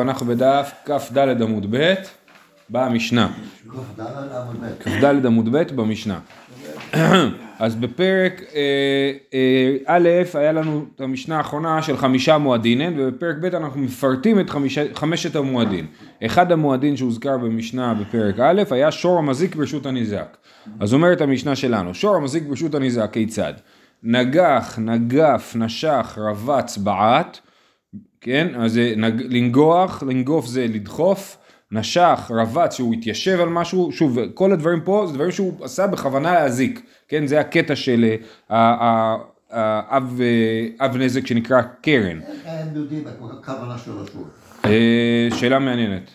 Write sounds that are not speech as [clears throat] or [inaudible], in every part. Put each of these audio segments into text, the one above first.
אנחנו בדף כ"ד עמוד ב' במשנה. כ"ד עמוד ב' במשנה. אז בפרק אה, אה, א' היה לנו את המשנה האחרונה של חמישה מועדינן ובפרק ב' אנחנו מפרטים את חמשת המועדין. אחד המועדין שהוזכר במשנה בפרק א' היה שור המזיק ברשות הניזק. אז אומרת המשנה שלנו שור המזיק ברשות הניזק כיצד? נגח, נגף, נשך, רבץ, בעט כן, אז נג, לנגוח, לנגוף זה לדחוף, נשך, רבץ, שהוא התיישב על משהו, שוב, כל הדברים פה זה דברים שהוא עשה בכוונה להזיק, כן, זה הקטע של האב אה, נזק שנקרא קרן. איך הם יודעים הכוונה של השור? אה, שאלה מעניינת.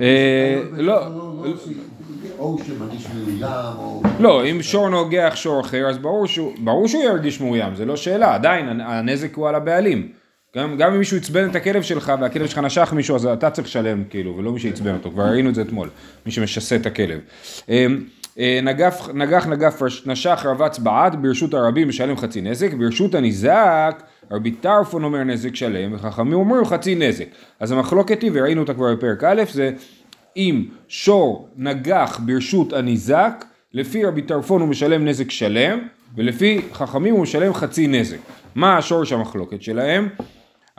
אה, לא, או שמרגיש מאוים, או... לא, אם שור נוגח שור אחר, אז ברור שהוא ירגיש מאוים, זה לא שאלה, עדיין הנזק הוא על הבעלים. גם, גם אם מישהו עצבן את הכלב שלך והכלב שלך נשך מישהו אז אתה צריך לשלם כאילו ולא מי שעצבן אותו כבר ראינו את זה אתמול מי שמשסה את הכלב. אמ, אה, נגף, נגח נגף נשך רבץ בעט ברשות הרבים משלם חצי נזק ברשות הניזק רבי טרפון אומר נזק שלם וחכמים אומרים חצי נזק אז המחלוקת היא וראינו אותה כבר בפרק א' זה אם שור נגח ברשות הניזק לפי רבי טרפון הוא משלם נזק שלם ולפי חכמים הוא משלם חצי נזק מה השורש המחלוקת שלהם?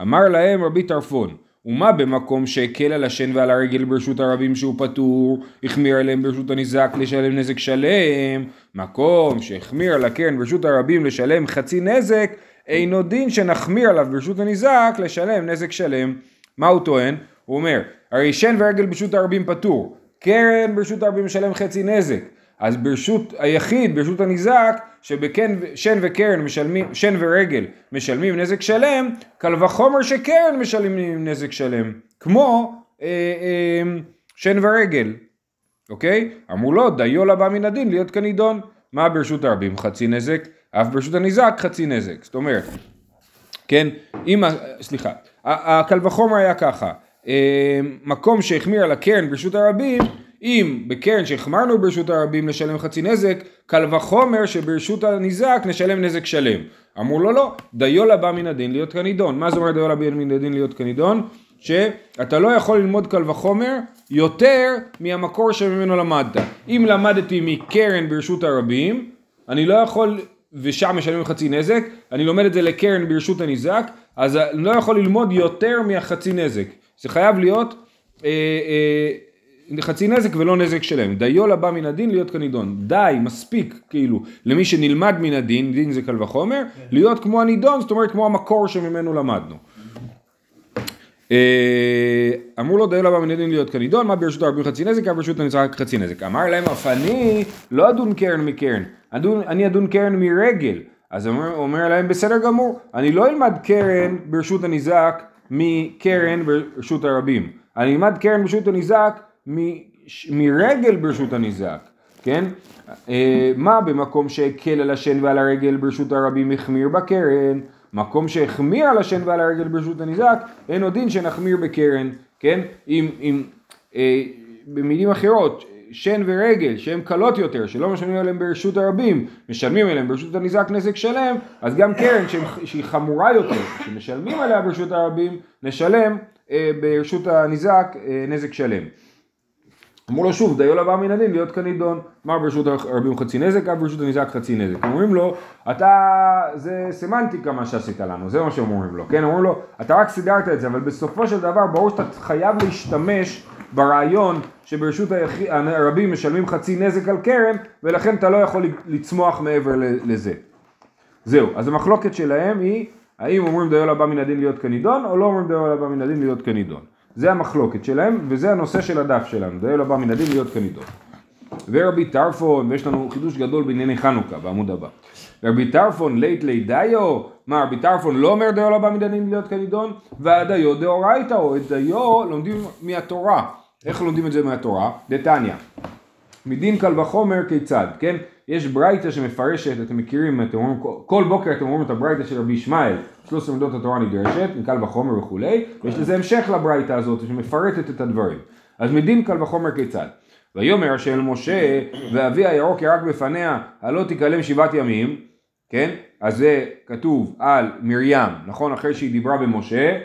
אמר להם רבי טרפון, ומה במקום שהקל על השן ועל הרגל ברשות הרבים שהוא פטור, החמיר עליהם ברשות הניזק לשלם נזק שלם, מקום שהחמיר על הקרן ברשות הרבים לשלם חצי נזק, אינו דין שנחמיר עליו ברשות הניזק לשלם נזק שלם. מה הוא טוען? הוא אומר, הרי שן ורגל ברשות הרבים פטור, קרן ברשות הרבים משלם חצי נזק. אז ברשות היחיד, ברשות הניזק, שבשן וקרן משלמים, שן ורגל משלמים נזק שלם, קל וחומר שקרן משלמים נזק שלם, כמו אה, אה, שן ורגל, אוקיי? אמרו לו, דיו לבא מן הדין להיות כנידון. מה ברשות הרבים? חצי נזק, אף ברשות הניזק חצי נזק. זאת אומרת, כן, אם, סליחה, הקל וחומר היה ככה, אה, מקום שהחמיר על הקרן ברשות הרבים, אם בקרן שהחמרנו ברשות הרבים לשלם חצי נזק, קל וחומר שברשות הניזק נשלם נזק שלם. אמרו לו לא, דיו לבא מן הדין להיות כנידון. מה זה אומר דיו לבא מן הדין להיות כנידון? שאתה לא יכול ללמוד קל וחומר יותר מהמקור שממנו למדת. אם למדתי מקרן ברשות הרבים, אני לא יכול, ושם משלמים חצי נזק, אני לומד את זה לקרן ברשות הניזק, אז אני לא יכול ללמוד יותר מהחצי נזק. זה חייב להיות אה, אה, חצי נזק ולא נזק שלם. דיו לבא מן הדין להיות כנידון. די, מספיק, כאילו, למי שנלמד מן הדין, דין זה קל וחומר, כן. להיות כמו הנידון, זאת אומרת כמו המקור שממנו למדנו. אה, אמרו לו דיו לבא מן הדין להיות כנידון, מה ברשות הרבים חצי נזק, אבל ברשות הנצחק חצי נזק. אמר להם אף אני לא אדון קרן מקרן, אני אדון קרן מרגל. אז אומר, אומר להם בסדר גמור, אני לא אלמד קרן ברשות הניזק מקרן ברשות הרבים. אני אלמד קרן ברשות הניזק מרגל ברשות הניזק, כן? אה, מה במקום שהקל על השן ועל הרגל ברשות הרבים החמיר בקרן, מקום שהחמיר על השן ועל הרגל ברשות הניזק, אין עוד דין שנחמיר בקרן, כן? אם, אם אה, במילים אחרות, שן ורגל שהן קלות יותר, שלא משלמים עליהן ברשות הרבים, משלמים עליהן ברשות הניזק נזק שלם, אז גם קרן שהיא חמורה יותר, שמשלמים עליה ברשות הרבים, נשלם אה, ברשות הניזק אה, נזק שלם. אמרו לו שוב, דיו לבא מן הדין להיות כנידון. מה ברשות הרבים חצי נזק, אף ברשות הניזק חצי נזק. אומרים לו, אתה, זה סמנטיקה מה שעשית לנו, זה מה שאומרים לו, כן? אומרים לו, אתה רק סידרת את זה, אבל בסופו של דבר ברור שאתה חייב להשתמש ברעיון שברשות הרבים משלמים חצי נזק על קרן, ולכן אתה לא יכול לצמוח מעבר לזה. זהו, אז המחלוקת שלהם היא, האם אומרים דיו לבא מן הדין להיות כנידון, או לא אומרים דיו לבא מן הדין להיות כנידון. זה המחלוקת שלהם, וזה הנושא של הדף שלנו, דאל הבא מן הדין להיות כנידון. ורבי טרפון, ויש לנו חידוש גדול בענייני חנוכה בעמוד הבא. ורבי טרפון לית לית דיו, מה רבי טרפון לא אומר דיו לבא מן הדין להיות כנידון, והדיו דאורייתא, או את דיו לומדים מהתורה. איך לומדים את זה מהתורה? דתניא. מדין קל וחומר כיצד, כן? יש ברייתא שמפרשת, אתם מכירים, אתם אומרים, כל בוקר אתם אומרים את הברייתא של רבי ישמעאל, שלוש עמדות התורה נדרשת, מקל וחומר וכולי, ויש לזה המשך לברייתא הזאת שמפרטת את הדברים. אז מדין קל וחומר כיצד? ויאמר השם משה, ואבי הירוק ירק בפניה, הלא תיכלם שבעת ימים, כן? אז זה כתוב על מרים, נכון? אחרי שהיא דיברה במשה,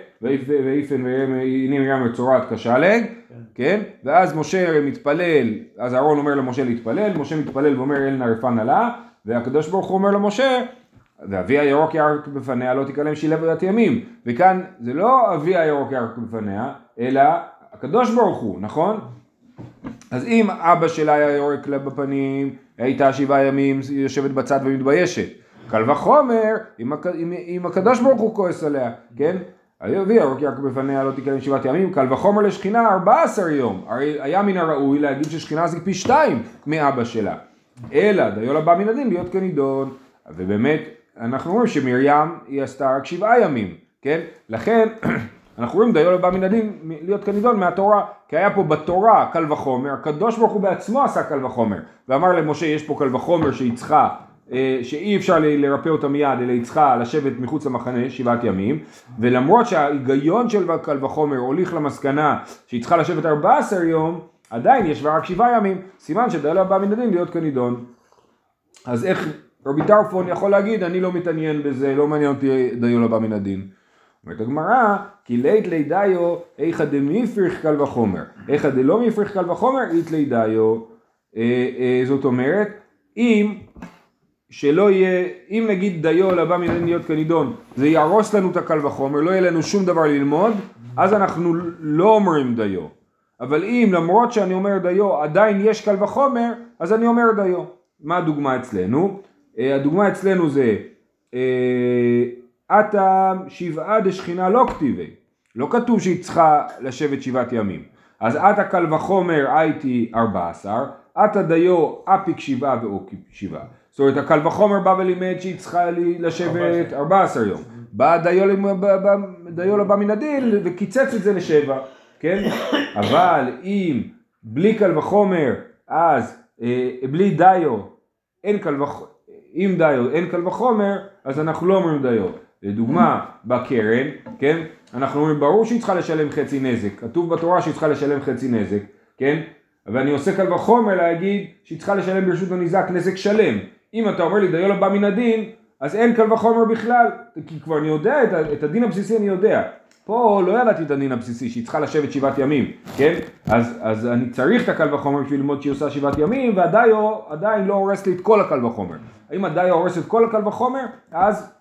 ואיפן והנה מרים מצורעת כשלג, כן? ואז משה מתפלל, אז אהרון אומר למשה להתפלל, משה מתפלל ואומר אל רפא נא והקדוש ברוך הוא אומר למשה, ואבי הירוק ירק בפניה לא תיכלם שילה ובת ימים, וכאן זה לא אבי הירוק ירק בפניה, אלא הקדוש ברוך הוא, נכון? אז אם אבא שלה היה יורק לה בפנים, הייתה שבעה ימים יושבת בצד ומתביישת. קל וחומר, אם, אם, אם הקדוש ברוך הוא כועס עליה, כן? ירוק ירק בפניה לא תיכנס שבעת ימים, קל וחומר לשכינה ארבע עשר יום. הרי היה מן הראוי להגיד ששכינה זה פי שתיים מאבא שלה. אלא דיולה בא מן הדין להיות כנידון. ובאמת, אנחנו רואים שמרים היא עשתה רק שבעה ימים, כן? לכן [clears throat] אנחנו רואים דיולה בא מן הדין להיות כנידון מהתורה, כי היה פה בתורה קל וחומר, הקדוש ברוך הוא בעצמו עשה קל וחומר, ואמר למשה יש פה קל וחומר שהיא צריכה, שאי אפשר לרפא אותה מיד, אלא היא צריכה לשבת מחוץ למחנה שבעת ימים, ולמרות שההיגיון של קל וחומר הוליך למסקנה שהיא צריכה לשבת ארבע עשר יום, עדיין יש לה רק שבעה ימים, סימן שדיולה בא מן הדין להיות כנידון. אז איך רבי טרפון יכול להגיד אני לא מתעניין בזה, לא מעניין אותי דיולה בא מן הדין. אומרת הגמרא, כי לית לידיו איכא דמיפריך קל וחומר, איכא דלא מיפריך קל וחומר אית לידיו, אה, אה, זאת אומרת, אם שלא יהיה, אם נגיד דיו לבא מן להיות כנידון, זה יהרוס לנו את הקל וחומר, לא יהיה לנו שום דבר ללמוד, אז אנחנו לא אומרים דיו. אבל אם למרות שאני אומר דיו עדיין יש קל וחומר, אז אני אומר דיו. מה הדוגמה אצלנו? אה, הדוגמה אצלנו זה עתה שבעה דשכינה לא כתיבי, לא כתוב שהיא צריכה לשבת שבעת ימים. אז עתה קל וחומר הייתי ארבע עשר, עתה דיו אפיק שבעה ואוקיק שבעה. זאת אומרת הקל וחומר בא ולימד שהיא צריכה לשבת ארבע עשר יום. בא דיו לבא מן הדין וקיצץ את זה לשבע, כן? [coughs] אבל אם בלי קל וחומר אז אה, בלי דיו אין קל וחומר, אם דיו אין קל וחומר אז אנחנו לא אומרים דיו. לדוגמה, בקרן, כן? אנחנו אומרים, ברור שהיא צריכה לשלם חצי נזק. כתוב בתורה שהיא צריכה לשלם חצי נזק, כן? ואני עושה קל וחומר להגיד שהיא צריכה לשלם ברשות הניזק נזק שלם. אם אתה אומר לי דיו לא בא מן הדין, אז אין קל וחומר בכלל, כי כבר אני יודע, את, את הדין הבסיסי אני יודע. פה לא ידעתי את הדין הבסיסי שהיא צריכה לשבת שבעת ימים, כן? אז, אז אני צריך את הקל וחומר בשביל ללמוד שהיא עושה שבעת ימים, והדיו עדיין לא הורס לי את כל הקל וחומר. אם הדיו הורס את כל הקל וחומר, אז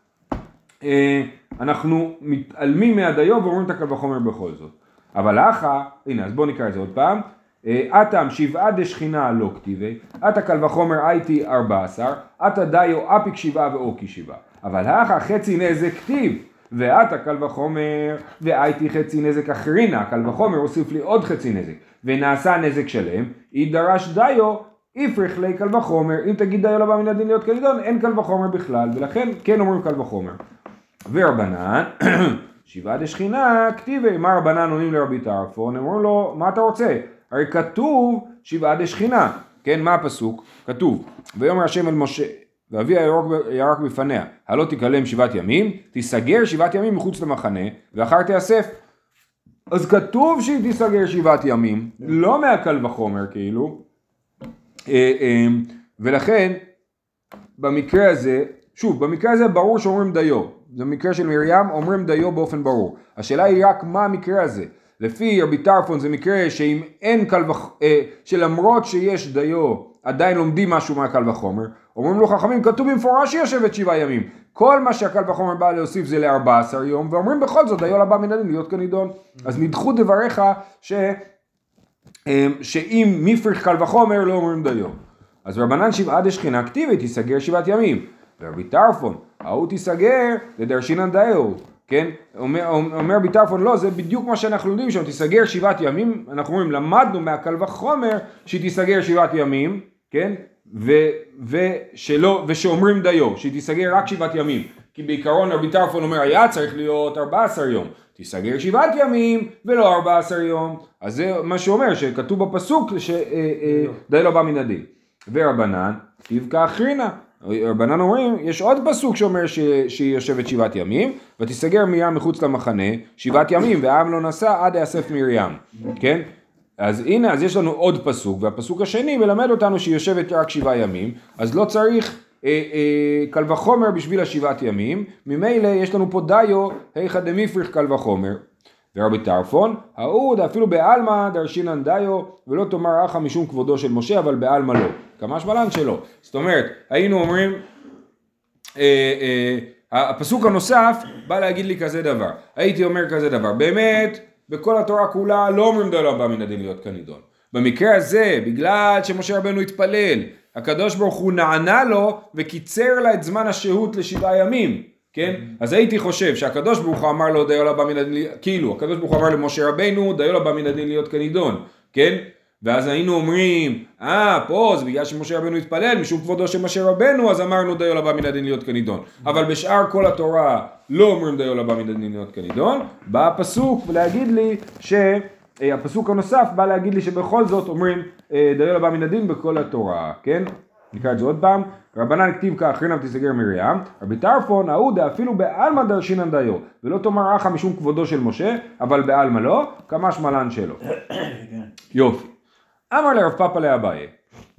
אה, אנחנו מתעלמים מהדיו ואומרים את הקל וחומר בכל זאת. אבל אחא, הנה אז בואו נקרא את זה עוד פעם. אה, שבעה דשכינה לא כתיבי, אטה קל וחומר הייתי ארבע עשר, אטה דיו אפיק שבעה ואוקי שבעה. אבל האחא חצי נזק כתיב, ואטה קל וחומר והייתי חצי נזק אחרינה, קל וחומר הוסיף לי עוד חצי נזק, ונעשה נזק שלם, ידרש דיו איפריך לי קל וחומר, אם תגיד דיו לא בא מן הדין להיות כנידון, אין קל וחומר בכלל, ולכן כן אומרים קל וחומר. ורבנן, [coughs] שבעה דשכינה, כתיבי, מה רבנן עונים לרבי טרפון? אמרו לו, מה אתה רוצה? הרי כתוב שבעה דשכינה, כן, מה הפסוק? כתוב, ויאמר השם אל משה, ואבי הירוק ירק בפניה, הלא תיכלם שבעת ימים, תיסגר שבעת ימים מחוץ למחנה, ואחר תיאסף. אז כתוב שהיא תיסגר שבעת ימים, לא מהקל וחומר כאילו, אה, אה, ולכן במקרה הזה, שוב, במקרה הזה ברור שאומרים דיו, זה מקרה של מרים, אומרים דיו באופן ברור. השאלה היא רק מה המקרה הזה. לפי רבי טרפון זה מקרה שאם אין קל וחומר, אה, שלמרות שיש דיו עדיין לומדים משהו מהקל וחומר, אומרים לו חכמים כתוב במפורש שהיא יושבת שבעה ימים. כל מה שהקל וחומר בא להוסיף זה לארבע עשר יום, ואומרים בכל זאת דיו לבא מן הדין להיות כנידון. אז נדחו דבריך ש... אה, שאם מפריך קל וחומר לא אומרים דיו. אז רבנן שבעה דשכינה כתיבי תיסגר שבעת ימים. ורבי טרפון, ההוא תיסגר לדרשינן דיו, כן? אומר, אומר רבי טרפון, לא, זה בדיוק מה שאנחנו לומדים שם, תיסגר שבעת ימים, אנחנו אומרים, למדנו מהקל וחומר שהיא תיסגר שבעת ימים, כן? ו, ושלא, ושאומרים דיו, שהיא תיסגר רק שבעת ימים, כי בעיקרון רבי טרפון אומר, היה צריך להיות 14 יום, תיסגר שבעת ימים ולא 14 יום, אז זה מה שאומר, שכתוב בפסוק שדיו אה, אה, לא בא מן הדין. ורבנן, תבקע אחרינה, רבנן אומרים, יש עוד פסוק שאומר ש... שהיא יושבת שבעת ימים, ותיסגר מרים מחוץ למחנה שבעת ימים, והעם לא נסע עד יאסף מרים, כן? אז הנה, אז יש לנו עוד פסוק, והפסוק השני מלמד אותנו שהיא יושבת רק שבעה ימים, אז לא צריך אה, אה, קל וחומר בשביל השבעת ימים, ממילא יש לנו פה דיו, היכא דמיפריך קל וחומר, ורבי טרפון, ההוא אפילו בעלמא דרשינן דיו, ולא תאמר אחא משום כבודו של משה, אבל בעלמא לא. כמשמע לן שלא. זאת אומרת, היינו אומרים, אה, אה, הפסוק הנוסף בא להגיד לי כזה דבר. הייתי אומר כזה דבר, באמת, בכל התורה כולה לא אומרים דלא הבא מן הדין להיות כנידון. במקרה הזה, בגלל שמשה רבנו התפלל, הקדוש ברוך הוא נענה לו וקיצר לה את זמן השהות לשבעה ימים, כן? אז הייתי חושב שהקדוש ברוך הוא אמר לו דיו לבא מן הדין, כאילו, הקדוש ברוך הוא אמר למשה רבנו דיו לבא מן הדין להיות כנידון, כן? ואז היינו אומרים, אה, פה זה בגלל שמשה רבנו התפלל, משום כבודו של משה רבנו, אז אמרנו דיו לבא מן הדין להיות כנידון. אבל בשאר כל התורה לא אומרים דיו לבא מן הדין להיות כנידון, בא הפסוק ולהגיד לי ש... אה, הפסוק הנוסף בא להגיד לי שבכל זאת אומרים אה, דיו לבא מן הדין בכל התורה, כן? נקרא את זה עוד פעם, רבנן כתיב כך, חינם תסגר מרים, רבי טרפון, ההודה אפילו בעלמא דרשינן דיו, ולא תאמר אחא משום כבודו של משה, אבל בעלמא לא, כמשמע לן שלו. [coughs] יופי. אמר לרב פאפא לאביי,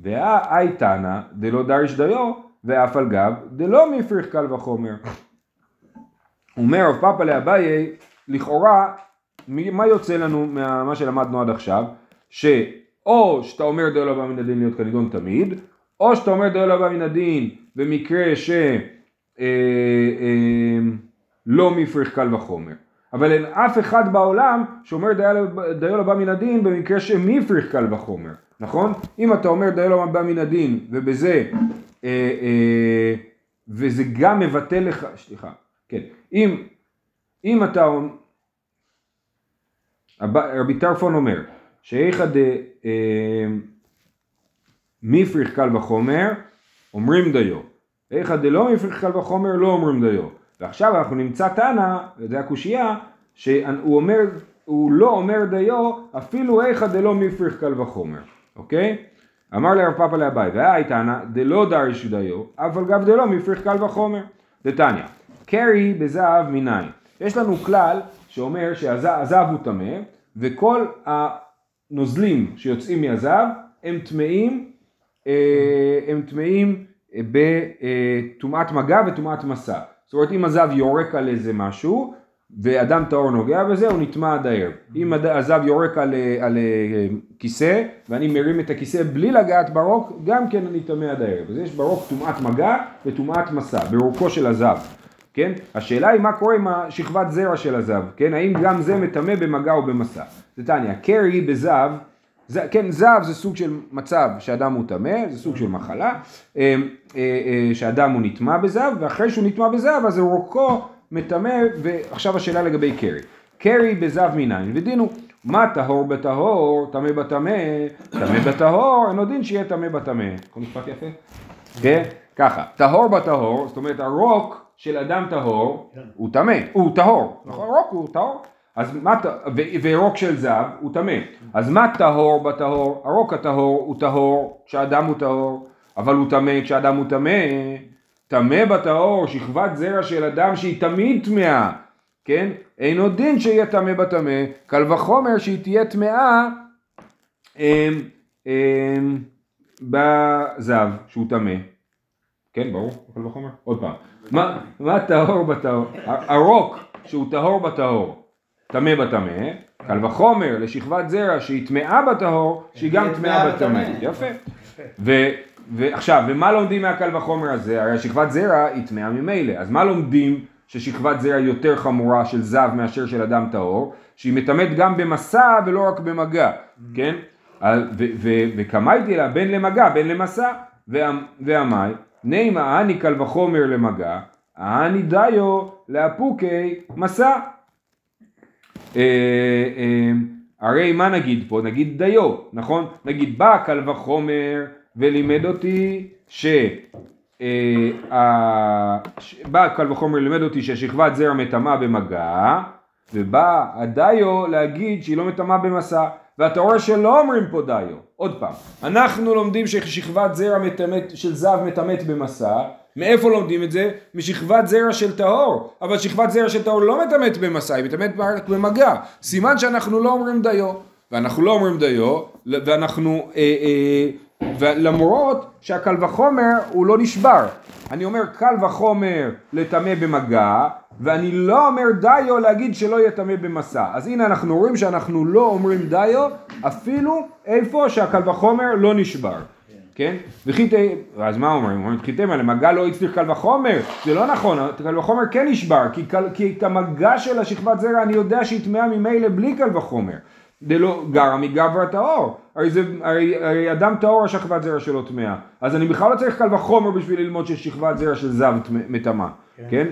והאי תנא דלא דריש דיו, ואף על גב דלא מפריך קל וחומר. אומר רב פאפא לאביי, לכאורה, מה יוצא לנו ממה שלמדנו עד עכשיו? שאו שאתה אומר דיו לא בא מן הדין להיות כנידון תמיד, או שאתה אומר דיו לא מן הדין במקרה ש... אה, אה, לא מפריך קל וחומר. אבל אין אף אחד בעולם שאומר דיו לא מן הדין במקרה שמפריך קל וחומר, נכון? אם אתה אומר דיו לא מן הדין ובזה, אה, אה, וזה גם מבטל לך, סליחה, כן, אם, אם אתה, רבי טרפון אומר, שאיכא אה, מפריך קל וחומר, אומרים דיו, איכא דלא מפריך קל וחומר, לא אומרים דיו. ועכשיו אנחנו נמצא תנא, וזה הקושייה, שהוא אומר, הוא לא אומר דיו אפילו איכא דלא מפריך קל וחומר, אוקיי? אמר לרב פאפא לאביי, והי תנא דלא דריש דיו, אף על גב דלא מפריך קל וחומר. דתניא, קרי בזהב מניין. יש לנו כלל שאומר שהזהב הוא טמא, וכל הנוזלים שיוצאים מהזהב הם טמאים, הם טמאים בטומאת מגע וטומאת מסע. זאת אומרת אם הזהב יורק על איזה משהו ואדם טהור נוגע בזה הוא נטמע עד הערב. אם הזהב יורק על, על אה, כיסא ואני מרים את הכיסא בלי לגעת ברוק גם כן אני טמא עד הערב. אז יש ברוק טומאת מגע וטומאת מסע ברוקו של הזהב. כן? השאלה היא מה קורה עם השכבת זרע של הזהב, כן? האם גם זה מטמא במגע או במסע. זה תניא, קרי בזהב, זה, כן, זהב זה סוג של מצב שאדם הוא טמא, זה סוג של מחלה, אה, אה, אה, שאדם הוא נטמע בזהב, ואחרי שהוא נטמע בזהב אז רוקו מטמא, ועכשיו השאלה לגבי קרי. קרי בזהב מניין, ודינו, מה טהור בטהור, טמא בטמא, טמא בטהור, אינו דין שיהיה טמא בטמא. כל משפט יפה? כן, ככה, טהור בטהור, זאת אומרת הרוק של אדם טהור הוא טמא, הוא טהור, נכון? רוק הוא טהור. אז מה, ורוק של זהב הוא טמא. אז מה טהור בטהור? הרוק הטהור הוא טהור כשאדם הוא טהור, אבל הוא טמא כשאדם הוא טמא. טמא בטהור, שכבת זרע של אדם שהיא תמיד טמאה, כן? אין עוד דין שיהיה טמא בטמא, קל וחומר שהיא תהיה טמאה אמ, אמ, בזהב שהוא טמא. כן, ברור, קל וחומר. עוד פעם. מה, מה טהור בטהור? הרוק שהוא טהור בטהור, טמא בטמא, קל וחומר לשכבת זרע שהיא טמאה בטהור, שהיא גם טמאה בטמא. יפה. ועכשיו, ומה לומדים מהקל וחומר הזה? הרי שכבת זרע היא טמאה ממילא, אז מה לומדים ששכבת זרע יותר חמורה של זב מאשר של אדם טהור? שהיא מטמאת גם במסע ולא רק במגע, כן? וקמייתי לה בין למגע בין למסע, והמאי, נימה אני קל וחומר למגע, אני דיו לאפוקי מסע. אה, אה, הרי מה נגיד פה? נגיד דיו, נכון? נגיד בא קל וחומר ולימד אותי ש... אה, בא קל וחומר לימד אותי ששכבת זרע מטמאה במגע, ובא הדיו להגיד שהיא לא מטמאה במסע. ואתה רואה שלא אומרים פה דיו. עוד פעם, אנחנו לומדים ששכבת זרע מתמת, של זב מטמאת במסע, מאיפה לומדים את זה? משכבת זרע של טהור, אבל שכבת זרע של טהור לא מטמאת במסע, היא מטמאת רק במגע. סימן שאנחנו לא אומרים דיו, ואנחנו לא אומרים דיו, ואנחנו אה, אה, ולמרות שהקל וחומר הוא לא נשבר. אני אומר קל וחומר לטמא במגע, ואני לא אומר דיו להגיד שלא יהיה טמא במסע. אז הנה אנחנו רואים שאנחנו לא אומרים דיו אפילו איפה שהקל וחומר לא נשבר. כן? וכי ת... אז מה אומרים? אומרים וכי תימא למגע לא הצליח קל וחומר, זה לא נכון, קל וחומר כן נשבר, כי, קל... כי את המגע של השכבת זרע אני יודע שהיא טמאה ממילא בלי קל וחומר. דלא גרע מגברא טהור, הרי, זה, הרי, הרי אדם טהור השכבת זרע שלו טמאה, אז אני בכלל לא צריך קל וחומר בשביל ללמוד ששכבת זרע של זב מטמאה, כן? כן?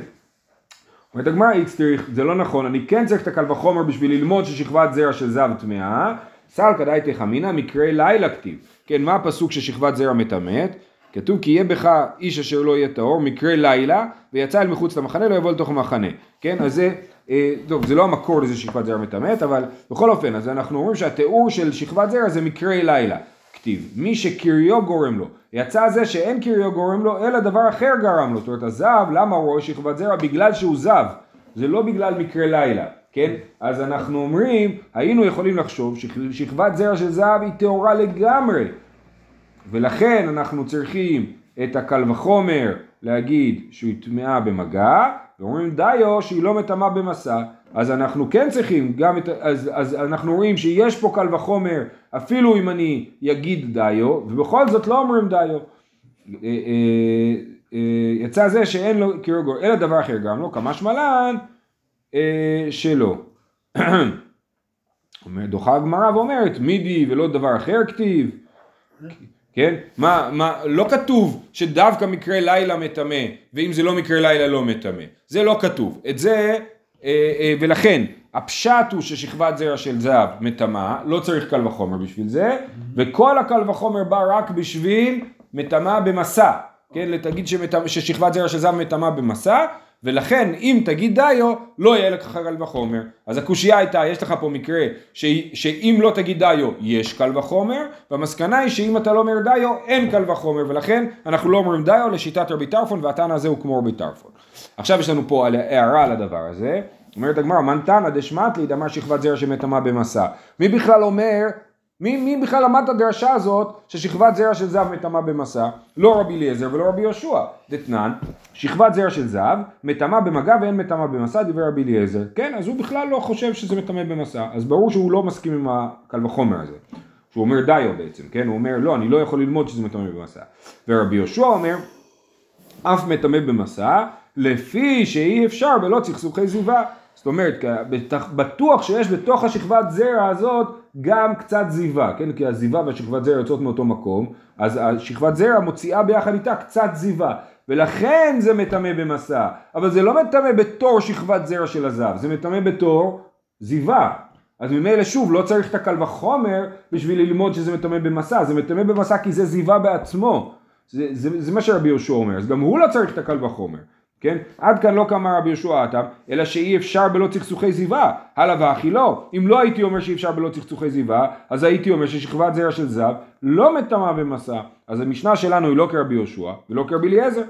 אומרת הגמרא צריך, זה לא נכון, אני כן צריך את הקל וחומר בשביל ללמוד ששכבת זרע של זב טמאה, סל כדאי תחמינא מקרה לילה כתיב, כן, מה הפסוק ששכבת זרע מטמאת? כתוב כי יהיה בך איש אשר לא יהיה טהור, מקרה לילה, ויצא אל מחוץ למחנה, לא יבוא לתוך המחנה, כן, אז זה, אה, טוב, זה לא המקור לזה ששכבת זרע מטמאת, אבל בכל אופן, אז אנחנו אומרים שהתיאור של שכבת זרע זה מקרה לילה, כתיב, מי שקריו גורם לו, יצא זה שאין קריו גורם לו, אלא דבר אחר גרם לו, זאת אומרת הזב, למה הוא רואה שכבת זרע? בגלל שהוא זב, זה לא בגלל מקרה לילה. כן? אז אנחנו אומרים, היינו יכולים לחשוב ששכבת זרע של זהב היא טהורה לגמרי, ולכן אנחנו צריכים את הקל וחומר להגיד שהיא טמאה במגע, ואומרים דיו שהיא לא מטמאה במסע, אז אנחנו כן צריכים, גם את, אז, אז אנחנו רואים שיש פה קל וחומר אפילו אם אני אגיד דיו, ובכל זאת לא אומרים דיו. אה, אה, אה, יצא זה שאין לו קירוגור, אלא דבר אחר גם לא, כמשמע לן אה, שלא. [clears throat] דוחה הגמרא ואומרת מידי ולא דבר אחר כתיב, כן? מה, מה, לא כתוב שדווקא מקרה לילה מטמא, ואם זה לא מקרה לילה לא מטמא. זה לא כתוב. את זה, אה, אה, ולכן, הפשט הוא ששכבת זרע של זהב מטמאה, לא צריך קל וחומר בשביל זה, וכל הקל וחומר בא רק בשביל מטמאה במסע. כן? לתגיד ששכבת זרע של זהב מטמאה במסע, ולכן אם תגיד דיו לא יהיה לך קל וחומר. אז הקושייה הייתה יש לך פה מקרה ש, שאם לא תגיד דיו יש קל וחומר והמסקנה היא שאם אתה לא אומר דיו אין קל וחומר ולכן אנחנו לא אומרים דיו לשיטת רבי טרפון והטענה הזה הוא כמו רבי טרפון. עכשיו יש לנו פה הערה על הדבר הזה. אומרת הגמרא מנתנא דשמטלי דמר שכבת זרע שמטמא במסע. מי בכלל אומר מי, מי בכלל למד את הדרשה הזאת ששכבת זרע של זב מטמא במסע? לא רבי אליעזר ולא רבי יהושע. דתנן, שכבת זרע של זב מטמא במגע ואין מטמא במסע, דיבר רבי אליעזר. כן, אז הוא בכלל לא חושב שזה מטמא במסע. אז ברור שהוא לא מסכים עם הקל וחומר הזה. שהוא אומר דיו בעצם, כן? הוא אומר לא, אני לא יכול ללמוד שזה מטמא במסע. ורבי יהושע אומר, אף מטמא במסע, לפי שאי אפשר בלא צחצוחי זיווה. זאת אומרת, בטוח שיש בתוך השכבת זרע הזאת גם קצת זיווה, כן? כי הזיווה והשכבת זרע יוצאות מאותו מקום, אז השכבת זרע מוציאה ביחד איתה קצת זיווה, ולכן זה מטמא במסע, אבל זה לא מטמא בתור שכבת זרע של הזב, זה מטמא בתור זיווה. אז ממילא שוב, לא צריך את הקל וחומר בשביל ללמוד שזה מטמא במסע, זה מטמא במסע כי זה זיווה בעצמו. זה, זה, זה מה שרבי יהושע אומר, אז גם הוא לא צריך את הקל וחומר. כן? עד כאן לא קמה רבי יהושע עתם, אלא שאי אפשר בלא צחצוחי זיווה, הלאה ואחי לא. אם לא הייתי אומר שאי אפשר בלא צחצוחי זיווה, אז הייתי אומר ששכבת זרע של זב לא מטמא במסע. אז המשנה שלנו היא לא כרבי יהושע ולא כרבי אליעזר.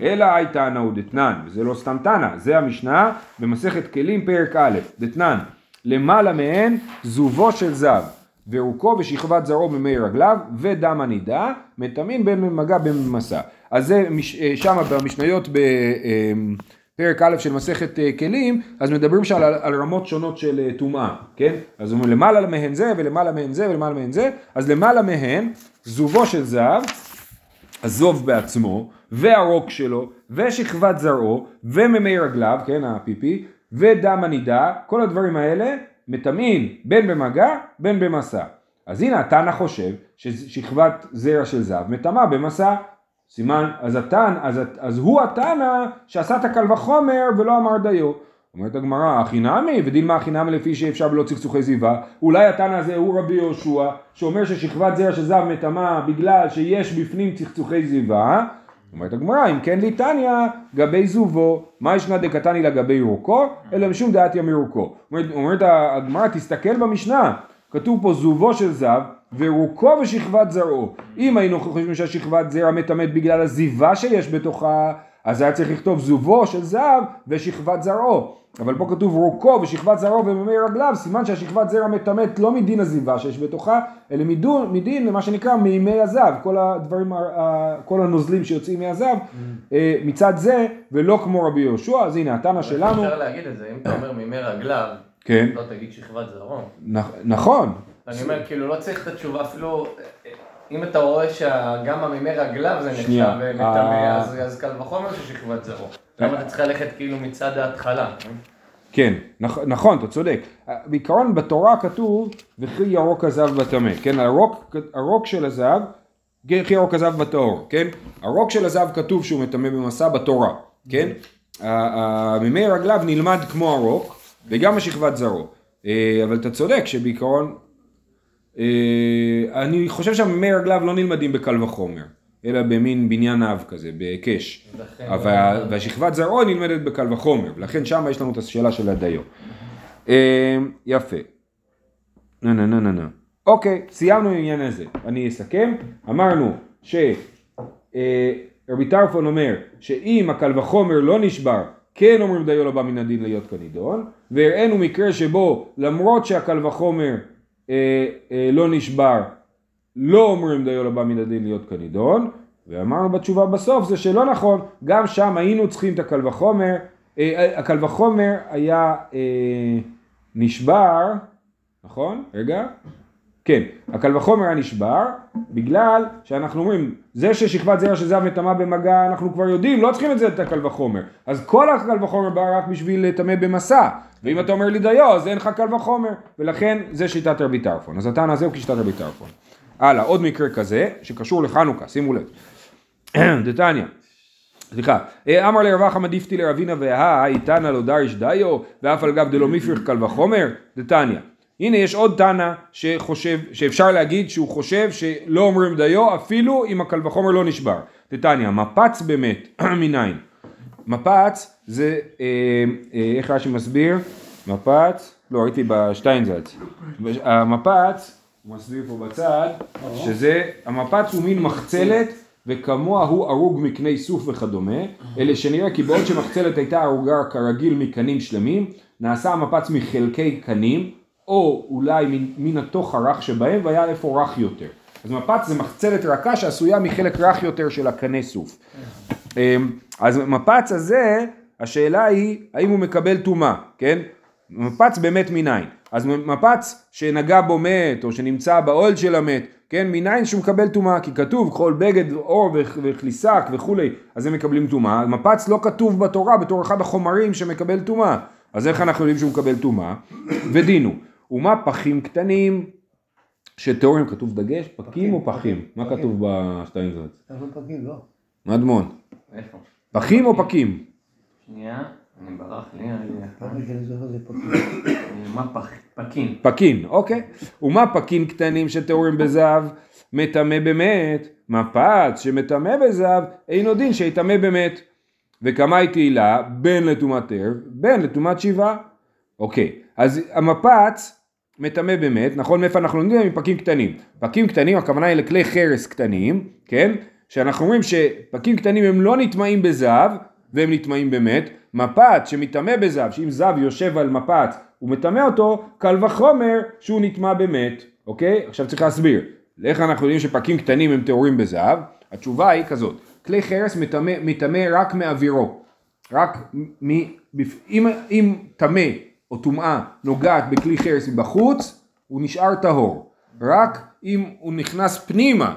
אלא הייתה נאו דתנן, וזה לא סתם תנא, זה המשנה במסכת כלים פרק א', דתנן, למעלה מהן זובו של זב, ורוקו ושכבת זרעו במי רגליו, ודם הנידה, מטמאים במגע במסע. אז זה אה, שם במשניות בפרק א' של מסכת אה, כלים, אז מדברים שם על, על רמות שונות של אה, טומאה, כן? אז אומרים למעלה מהן זה ולמעלה מהן זה ולמעלה מהן זה, אז למעלה מהן זובו של זב, הזוב בעצמו, והרוק שלו, ושכבת זרעו, וממי רגליו, כן, הפיפי, ודם הנידה, כל הדברים האלה מטמאים בין במגע בין במסע. אז הנה התנא חושב ששכבת זרע של זב מטמאה במסע. סימן, אז התנא, אז, אז הוא התנא שעשה את הקל וחומר ולא אמר דיו. אומרת הגמרא, הכי נמי, ודילמה הכי נמי לפי שאפשר בלא צחצוחי זיווה, אולי התנא הזה הוא רבי יהושע, שאומר ששכבת זרע של זב מטמאה בגלל שיש בפנים צחצוחי זיווה, אומרת הגמרא, אם כן ליטניא, גבי זובו, מה ישנה דקתני לגבי רוקו, אלא משום דעתיה מרוקו. אומרת הגמרא, תסתכל במשנה, כתוב פה זובו של זב, ורוקו ושכבת זרעו. אם היינו חושבים שהשכבת זרע מטמאת בגלל הזיווה שיש בתוכה, אז היה צריך לכתוב זובו של זהב ושכבת זרעו. אבל פה כתוב רוקו ושכבת זרעו ומימי רגליו, סימן שהשכבת זרע מטמאת לא מדין הזיבה שיש בתוכה, אלא מדין, מדין מה שנקרא מימי הזהב, כל הדברים, כל הנוזלים שיוצאים מהזהב, אה, מצד זה, ולא כמו רבי יהושע, אז הנה התנא שלנו, אפשר להגיד את זה, אם אתה אומר מימי רגליו, כן, לא תגיד שכבת זרעו. נכ- נכון, אני אומר, כאילו, לא צריך את התשובה אפילו, אם אתה רואה שגם המימי רגליו זה נחשב שנייה, מטמא, אה. אז קל וחומר ששכבת זרעו. למה אתה צריך ללכת כאילו מצד ההתחלה? כן, נכ- נכון, אתה צודק. בעיקרון בתורה כתוב וכי ירוק הזהב בטמא, כן, הרוק, הרוק של הזהב, וכי ירוק הזהב בטהור, כן, הרוק של הזהב כתוב שהוא מטמא במסע בתורה, כן, ה- מימי רגליו נלמד כמו הרוק וגם השכבת זרעו, אה, אבל אתה צודק שבעיקרון, אה, אני חושב שהמימי רגליו לא נלמדים בקל וחומר, אלא במין בניין אב כזה, בהיקש. אבל, והשכבת זרעו נלמדת בקל וחומר, ולכן שם יש לנו את השאלה של הדיו. אה, יפה. נה נה נה נה נה. אוקיי, סיימנו עם העניין הזה. אני אסכם. אמרנו שרבי טרפון אומר שאם הקל וחומר לא נשבר, כן אומרים דיו לא בא מן הדין להיות כנידון, והראינו מקרה שבו למרות שהקל וחומר אה, אה, לא נשבר, לא אומרים דיו לא בא מן הדין להיות כנידון, ואמרנו בתשובה בסוף זה שלא נכון, גם שם היינו צריכים את הקל וחומר, אה, אה, הקל וחומר היה אה, נשבר, נכון? רגע. כן, הקל וחומר היה נשבר, בגלל שאנחנו אומרים, זה ששכבת זרע של זהב מטמא במגע, אנחנו כבר יודעים, לא צריכים את זה, את הקל וחומר. אז כל הקל וחומר בא רק בשביל לטמא במסע. ואם אתה אומר לי דיו, אז אין לך קל וחומר. ולכן, זה שיטת רבי טרפון. אז הטענה הזה הוא כשיטת רבי טרפון. הלאה, עוד מקרה כזה, שקשור לחנוכה, שימו לב. [clears throat] דתניא. סליחה, אמר לרב אחא מדיפתי לרבינה והא, איתנא לא דריש דיו, ואף על גב דלא מפריך קל וחומר, דתניא. הנה יש עוד תנא שחושב, שאפשר להגיד שהוא חושב שלא אומרים דיו אפילו אם הקל וחומר לא נשבר. דתניא, מפץ באמת, [clears throat] מניין. מפץ זה, אה, אה, איך רש"י מסביר? מפץ, לא ראיתי בשטיינזלץ. המפץ, הוא מסביר פה בצד, שזה, המפץ הוא מין מחצלת וכמוה הוא הרוג מקני סוף וכדומה, אלה שנראה כי בעוד שמחצלת הייתה הרוגה כרגיל מקנים שלמים, נעשה המפץ מחלקי קנים, או אולי מן, מן התוך הרך שבהם, והיה איפה רך יותר. אז מפץ זה מחצלת רכה שעשויה מחלק רך יותר של הקנה סוף. אמ, אז מפץ הזה, השאלה היא האם הוא מקבל טומאה, כן? מפץ באמת מניין. אז מפץ שנגע בו מת, או שנמצא באוהל של המת, כן, מניין שהוא מקבל טומאה, כי כתוב כל בגד עור וכליסק וכולי, אז הם מקבלים טומאה. מפץ לא כתוב בתורה בתור אחד החומרים שמקבל טומאה. אז איך אנחנו יודעים שהוא מקבל טומאה? [coughs] ודינו. ומה פחים קטנים שטהורים, כתוב דגש, פקים או פחים? מה כתוב בשטיינזרץ? אנחנו פגים, לא? מדמון. איפה? פחים או פקים? שנייה, אני ברח לי, פגים. מה פח? פקין. פקין, אוקיי. ומה פקין קטנים שטהורים בזהב מטמא באמת? מפץ שמטמא בזהב אינו דין שיטמא באמת. וכמה היא תהילה? בין לטומאת ערב, בין לטומאת שבעה. אוקיי, אז המפץ מטמא באמת, נכון? מאיפה אנחנו לומדים? מפקים קטנים. פקים קטנים, הכוונה היא לכלי חרס קטנים, כן? שאנחנו אומרים שפקים קטנים הם לא נטמעים בזהב, והם נטמעים באמת. מפץ שמטמא בזהב, שאם זהב יושב על מפץ הוא מטמא אותו, קל וחומר שהוא נטמע באמת, אוקיי? עכשיו צריך להסביר. איך אנחנו יודעים שפקים קטנים הם טהורים בזהב? התשובה היא כזאת, כלי חרס מטמא, רק מאווירו. רק מ... אם, אם טמא או טומאה נוגעת בכלי חרס מבחוץ, הוא נשאר טהור. רק אם הוא נכנס פנימה,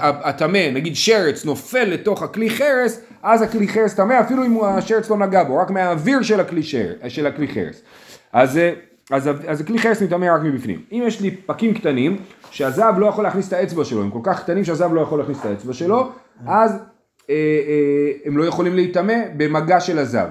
הטמא, נגיד שרץ נופל לתוך הכלי חרס, אז הכלי חרס טמא אפילו אם השרץ לא נגע בו, רק מהאוויר של הכלי, שר, של הכלי חרס. אז, אה, אז, אז הכלי חרס מטמא רק מבפנים. אם יש לי פקים קטנים, שהזהב לא יכול להכניס את האצבע שלו, הם כל כך קטנים שהזהב לא יכול להכניס את האצבע שלו, אז אה, אה, הם לא יכולים להיטמא במגע של הזהב.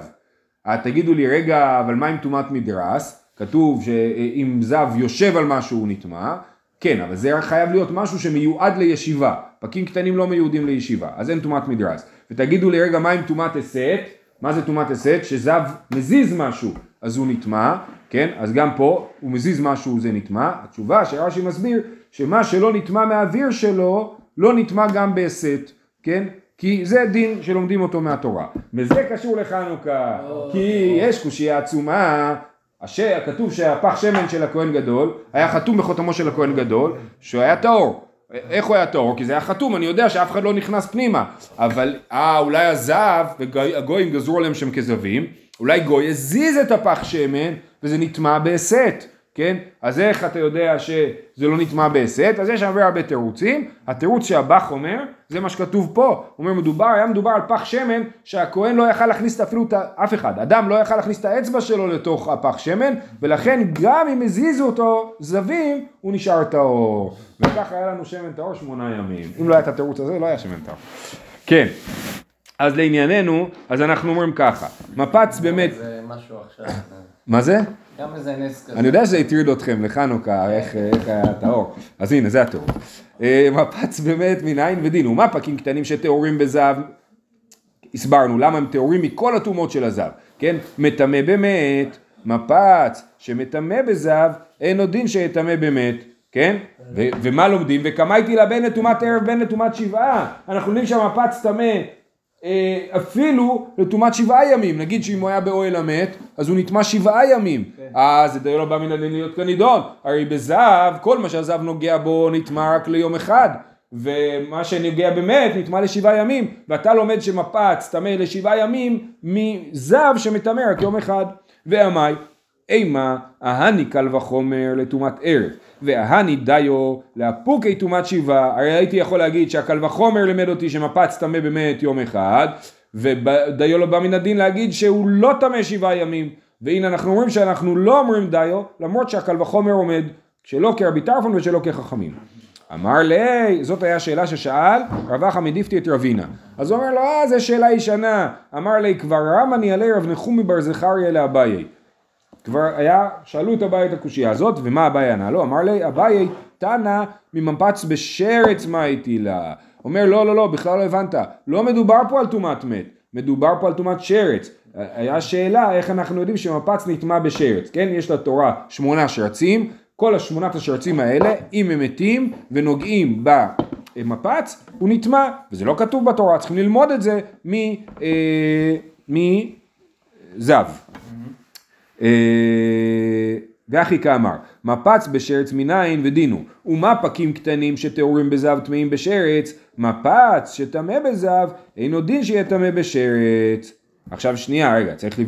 אה, תגידו לי, רגע, אבל מה עם טומאת מדרס? כתוב שאם זב יושב על משהו הוא נטמע, כן, אבל זה חייב להיות משהו שמיועד לישיבה. פקים קטנים לא מיועדים לישיבה, אז אין טומאת מדרס. ותגידו לי, רגע, מה עם טומאת הסת? מה זה טומאת הסת? שזב מזיז משהו, אז הוא נטמע, כן? אז גם פה, הוא מזיז משהו, זה נטמע. התשובה שרש"י מסביר, שמה שלא נטמע מהאוויר שלו, לא נטמע גם בהסת, כן? כי זה דין שלומדים אותו מהתורה. וזה קשור לחנוכה, כי יש קושייה עצומה, אשר כתוב שהפח שמן של הכהן גדול היה חתום בחותמו של הכהן גדול, שהוא היה טהור. איך הוא היה טהור? כי זה היה חתום, אני יודע שאף אחד לא נכנס פנימה. אבל, אה, אולי הזהב, והגויים גזרו עליהם שם כזבים, אולי גוי הזיז את הפח שמן, וזה נטמע בהסת. כן? אז איך אתה יודע שזה לא נטמע בהסת? אז יש הרבה הרבה תירוצים. התירוץ שהבח אומר, זה מה שכתוב פה. הוא אומר, מדובר, היה מדובר על פח שמן שהכהן לא יכל להכניס אפילו את. אף אחד. אדם לא יכל להכניס את האצבע שלו לתוך הפח שמן, ולכן גם אם הזיזו אותו זווים, הוא נשאר טהור. וככה היה לנו שמן טהור שמונה ימים. אם לא היה את התירוץ הזה, לא היה שמן טהור. כן. אז לענייננו, אז אנחנו אומרים ככה, מפץ באמת, זה משהו עכשיו. מה זה? גם איזה נס כזה. אני יודע שזה הטריד אתכם לחנוכה, איך, היה טהור. אז הנה, זה הטהור. אה, מפץ באמת מנין ודין. ומה פקים קטנים שטהורים בזהב? הסברנו למה הם טהורים מכל הטומאות של הזהב, כן? מטמא באמת, מפץ שמטמא בזהב, אין עוד דין שיטמא באמת, כן? ו- ומה לומדים? וכמה הייתי בין לטומאת ערב בין לטומאת שבעה. אנחנו יודעים שהמפץ טמא אפילו לטומאת שבעה ימים, נגיד שאם הוא היה באוהל המת, אז הוא נטמע שבעה ימים, אז זה דיו לא בא מן הדין להיות כנידון, הרי בזהב, כל מה שהזהב נוגע בו נטמע רק ליום אחד, ומה שנוגע באמת נטמע לשבעה ימים, ואתה לומד שמפץ טמא לשבעה ימים מזהב שמטמא רק יום אחד, ועמי, אימה, ההני קל וחומר לטומאת ערב, וההני דיו לאפוקי טומאת שבעה, הרי הייתי יכול להגיד שהקל וחומר לימד אותי שמפץ טמא באמת יום אחד, ודיו לא בא מן הדין להגיד שהוא לא טמא שבעה ימים, והנה אנחנו אומרים שאנחנו לא אומרים דיו, למרות שהקל וחומר עומד, שלא כרבי טרפון ושלא כחכמים. אמר לי, זאת הייתה שאלה ששאל רב אחא מדיפתי את רבינה. אז הוא אומר לו, אה, זו שאלה ישנה. אמר לי, כבר רמני עלי רב נחומי בר זכריה לאביי. כבר היה, שאלו את אביי את הקושייה הזאת, ומה אביי ענה לו? אמר לי, אביי תנא ממפץ בשרץ מה הייתי לה. אומר, לא, לא, לא, בכלל לא הבנת. לא מדובר פה על טומאת מת, מדובר פה על טומאת שרץ. היה שאלה איך אנחנו יודעים שמפץ נטמע בשרץ, כן? יש לתורה שמונה שרצים, כל השמונת השרצים האלה, אם הם מתים ונוגעים במפץ, הוא נטמע, וזה לא כתוב בתורה, צריכים ללמוד את זה מזב. אה, ואחי כאמר, מפץ בשרץ מנין ודינו, ומה פקים קטנים שטהורים בזהב טמאים בשרץ, מפץ שטמא בזהב, אינו דין שיהיה טמא בשרץ. עכשיו שנייה, רגע, צריך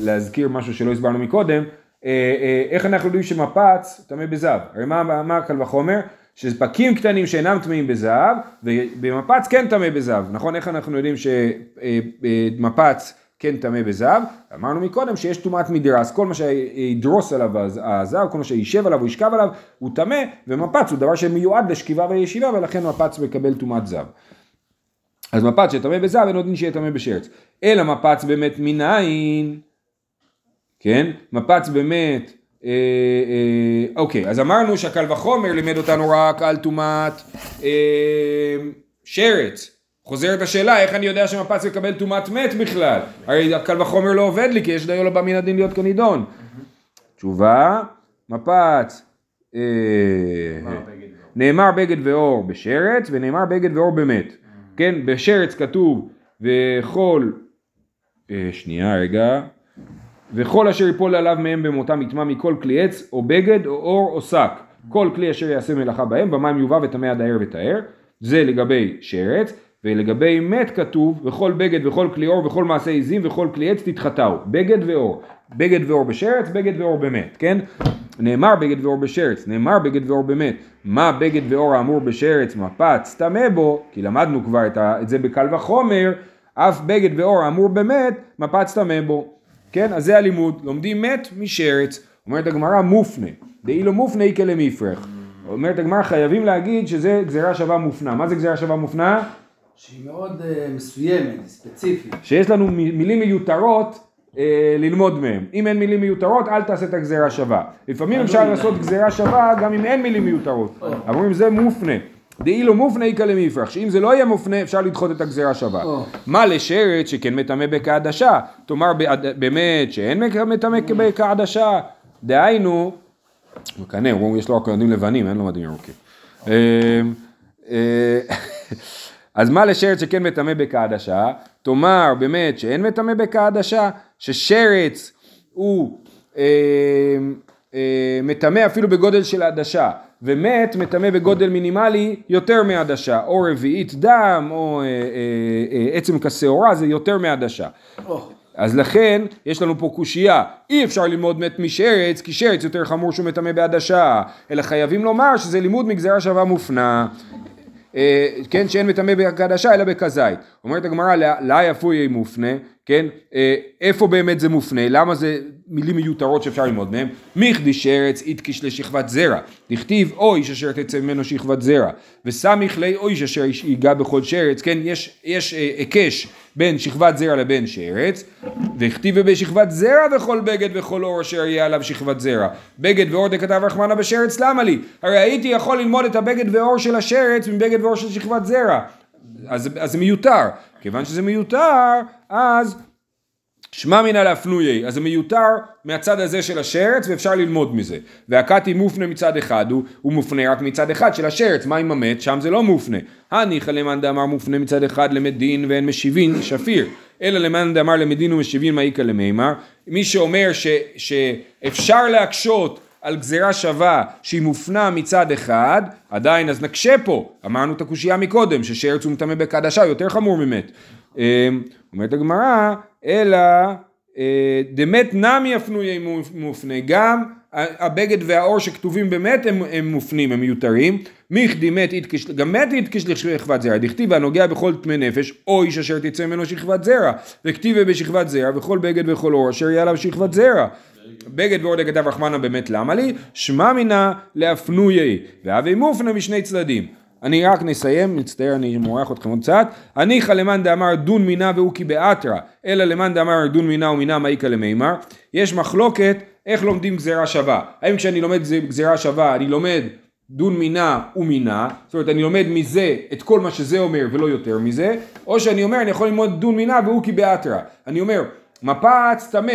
להזכיר משהו שלא הסברנו מקודם, אה, אה, איך אנחנו יודעים שמפץ טמא בזהב? הרי מה, מה קל וחומר? שפקים קטנים שאינם טמאים בזהב, ובמפץ כן טמא בזהב, נכון? איך אנחנו יודעים שמפץ כן טמא בזהב? אמרנו מקודם שיש טומאת מדרס, כל מה שידרוס עליו הזהב, כל מה שישב עליו או ישכב עליו, הוא טמא, ומפץ הוא דבר שמיועד לשכיבה וישיבה, ולכן מפץ מקבל טומאת זהב. אז מפץ שטמא בזהב אין עוד דין שיהיה טמא בשרץ. אלא מפץ באמת מנין, כן? מפץ באמת, אה, אה, אוקיי, אז אמרנו שהקל וחומר לימד אותנו רק על טומאת אה, שרץ. חוזרת השאלה, איך אני יודע שמפץ מקבל טומאת מת בכלל? הרי הקל וחומר לא עובד לי, כי יש דיו לא בא מן הדין להיות כנידון. תשובה, מפץ, אה, נאמר בגד ואור בשרץ, ונאמר בגד ואור במת. כן, בשרץ כתוב, וכל, אה, שנייה רגע, וכל אשר יפול עליו מהם במותם יטמע מכל כלי עץ, או בגד, או אור, או שק. כל כלי אשר יעשה מלאכה בהם, במים יובא וטמא עד הערב וטהר. זה לגבי שרץ. ולגבי מת כתוב, וכל בגד וכל כלי אור וכל מעשה עזים וכל כלי עץ תתחתהו, בגד ואור, בגד ואור בשרץ, בגד ואור במת, כן? נאמר בגד ואור בשרץ, נאמר בגד ואור במת, מה בגד ואור האמור בשרץ? מפץ טמא בו, כי למדנו כבר את, זה בקל וחומר, אף בגד ואור האמור במת, מפץ טמא בו, כן? אז זה הלימוד, לומדים מת משרץ, אומרת הגמרא מופנה, דאילו מופנה איקה למפרח, אומרת הגמרא חייבים להגיד שזה גזירה שווה מופנה, מה זה גזירה שווה מופנה? שהיא מאוד uh, מסוימת, ספציפית. שיש לנו מילים מיותרות uh, ללמוד מהם. אם אין מילים מיותרות, אל תעשה את הגזירה שווה. לפעמים אפשר לעשות גזירה שווה גם אם אין מילים מיותרות. אומרים זה מופנה. דאילו מופנה איכא למפרח, שאם זה לא יהיה מופנה אפשר לדחות את הגזירה שווה. מה לשרת שכן מטמא בכעדשה, תאמר באמת שאין מטמא בכעדשה, דהיינו, מקנא, יש לו רק לבנים, אין לו מדים ירוקים. אז מה לשרץ שכן מטמא בכעדשה? תאמר באמת שאין מטמא בכעדשה, ששרץ הוא אה, אה, מטמא אפילו בגודל של עדשה, ומת מטמא בגודל מינימלי יותר מעדשה, או רביעית דם, או אה, אה, אה, עצם כשעורה זה יותר מעדשה. אז לכן יש לנו פה קושייה, אי אפשר ללמוד מת משרץ, כי שרץ יותר חמור שהוא מטמא בעדשה, אלא חייבים לומר שזה לימוד מגזרה שווה מופנה. אה, כן, שאין מטמא בעדשה אלא בכזית. אומרת הגמרא, לא יפוי מופנה, כן, אה, איפה באמת זה מופנה, למה זה מילים מיותרות שאפשר ללמוד מהם? מיכדי שרץ איתקיש לשכבת זרע, דכתיב אויש אשר תצא ממנו שכבת זרע, וסמיך לי אויש אשר ייגע בכל שרץ, כן, יש, יש אה, היקש בין שכבת זרע לבין שרץ, דכתיב בשכבת זרע וכל בגד וכל אור אשר יהיה עליו שכבת זרע. בגד ואור דכתב רחמנה בשרץ, למה לי? הרי הייתי יכול ללמוד את הבגד ואור של השרץ מבגד ואור של שכבת זרע. אז, אז זה מיותר. כיוון שזה מיותר, אז שמע מינא להפנויי, אז זה מיותר מהצד הזה של השרץ ואפשר ללמוד מזה. והקתי מופנה מצד אחד, הוא, הוא מופנה רק מצד אחד של השרץ, מה עם המת? שם זה לא מופנה. הניחא למאן דאמר מופנה מצד אחד למדין ואין משיבין, שפיר. אלא למאן דאמר למדין ומשיבין מה איכא למימר. מי שאומר ש, שאפשר להקשות על גזירה שווה שהיא מופנה מצד אחד, עדיין אז נקשה פה, אמרנו את הקושייה מקודם, ששרץ הוא בקדשה יותר חמור ממת. אמ, אומרת הגמרא, אלא אה, דמת נמי הפנויי מופנה, גם הבגד והאור שכתובים במת הם, הם מופנים, הם מיותרים. מיכדי מת יתקש, גם מת יתקש לשכבת זרע, דכתיב הנוגע בכל טמא נפש, או איש אשר תצא ממנו שכבת זרע, וכתיבה בשכבת זרע, וכל בגד וכל אור אשר יהיה עליו שכבת זרע. בגד ועוד כתב רחמנה באמת למה לי? שמע מינה להפנויי, והווה מופנה משני צדדים. אני רק נסיים, מצטער אני מורח אתכם עוד קצת. הניחא למאן דאמר דון מינה והוא כי באתרא, אלא למאן דאמר דון מינה ומינה מאיכא למימר. יש מחלוקת איך לומדים גזירה שווה. האם כשאני לומד גזירה שווה אני לומד דון מינה ומינה, זאת אומרת אני לומד מזה את כל מה שזה אומר ולא יותר מזה, או שאני אומר אני יכול ללמוד דון מינה והוא כי באתרא. אני אומר מפץ טמא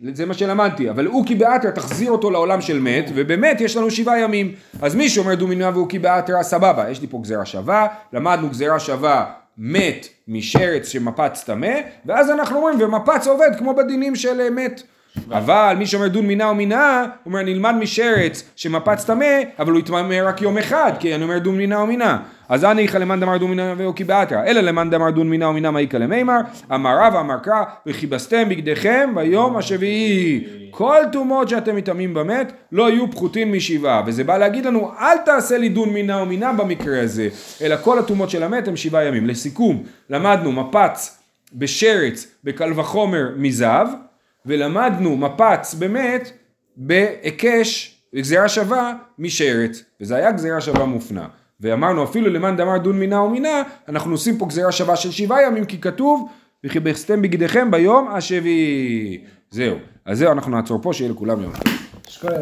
זה מה שלמדתי, אבל אוקי באתרא תחזיר אותו לעולם של מת, ובאמת יש לנו שבעה ימים. אז מי שאומר דומינה ואוקי באתרא, סבבה, יש לי פה גזירה שווה, למדנו גזירה שווה מת משרץ שמפץ טמא, ואז אנחנו אומרים, ומפץ עובד כמו בדינים של אה, מת. אבל מי שאומר דון מינה ומינה, הוא אומר נלמד משרץ שמפץ טמא, אבל הוא יתממא רק יום אחד, כי אני אומר דון מינה ומינה. אז אני איכא למאן דמר דון מינה ואוקי באתרא, אלא למאן דמר דון מינה ומינה מה איכא למימר, אמר רבא אמר קרא, וכיבסתם בגדיכם ביום השביעי. כל טומאות שאתם מטמאים במת, לא יהיו פחותים משבעה. וזה בא להגיד לנו, אל תעשה לי דון מינה ומינה במקרה הזה, אלא כל הטומאות של המת הם שבעה ימים. לסיכום, למדנו מפץ בשרץ, בקל וחומר מזהב, ולמדנו מפץ באמת בהיקש, גזירה שווה משרץ, וזה היה גזירה שווה מופנה. ואמרנו אפילו למאן דאמר דון מינה ומינה, אנחנו עושים פה גזירה שווה של שבעה ימים, כי כתוב וכיבסתם בגדיכם ביום השביעי. זהו. אז זהו, אנחנו נעצור פה, שיהיה לכולם יום. שקויה,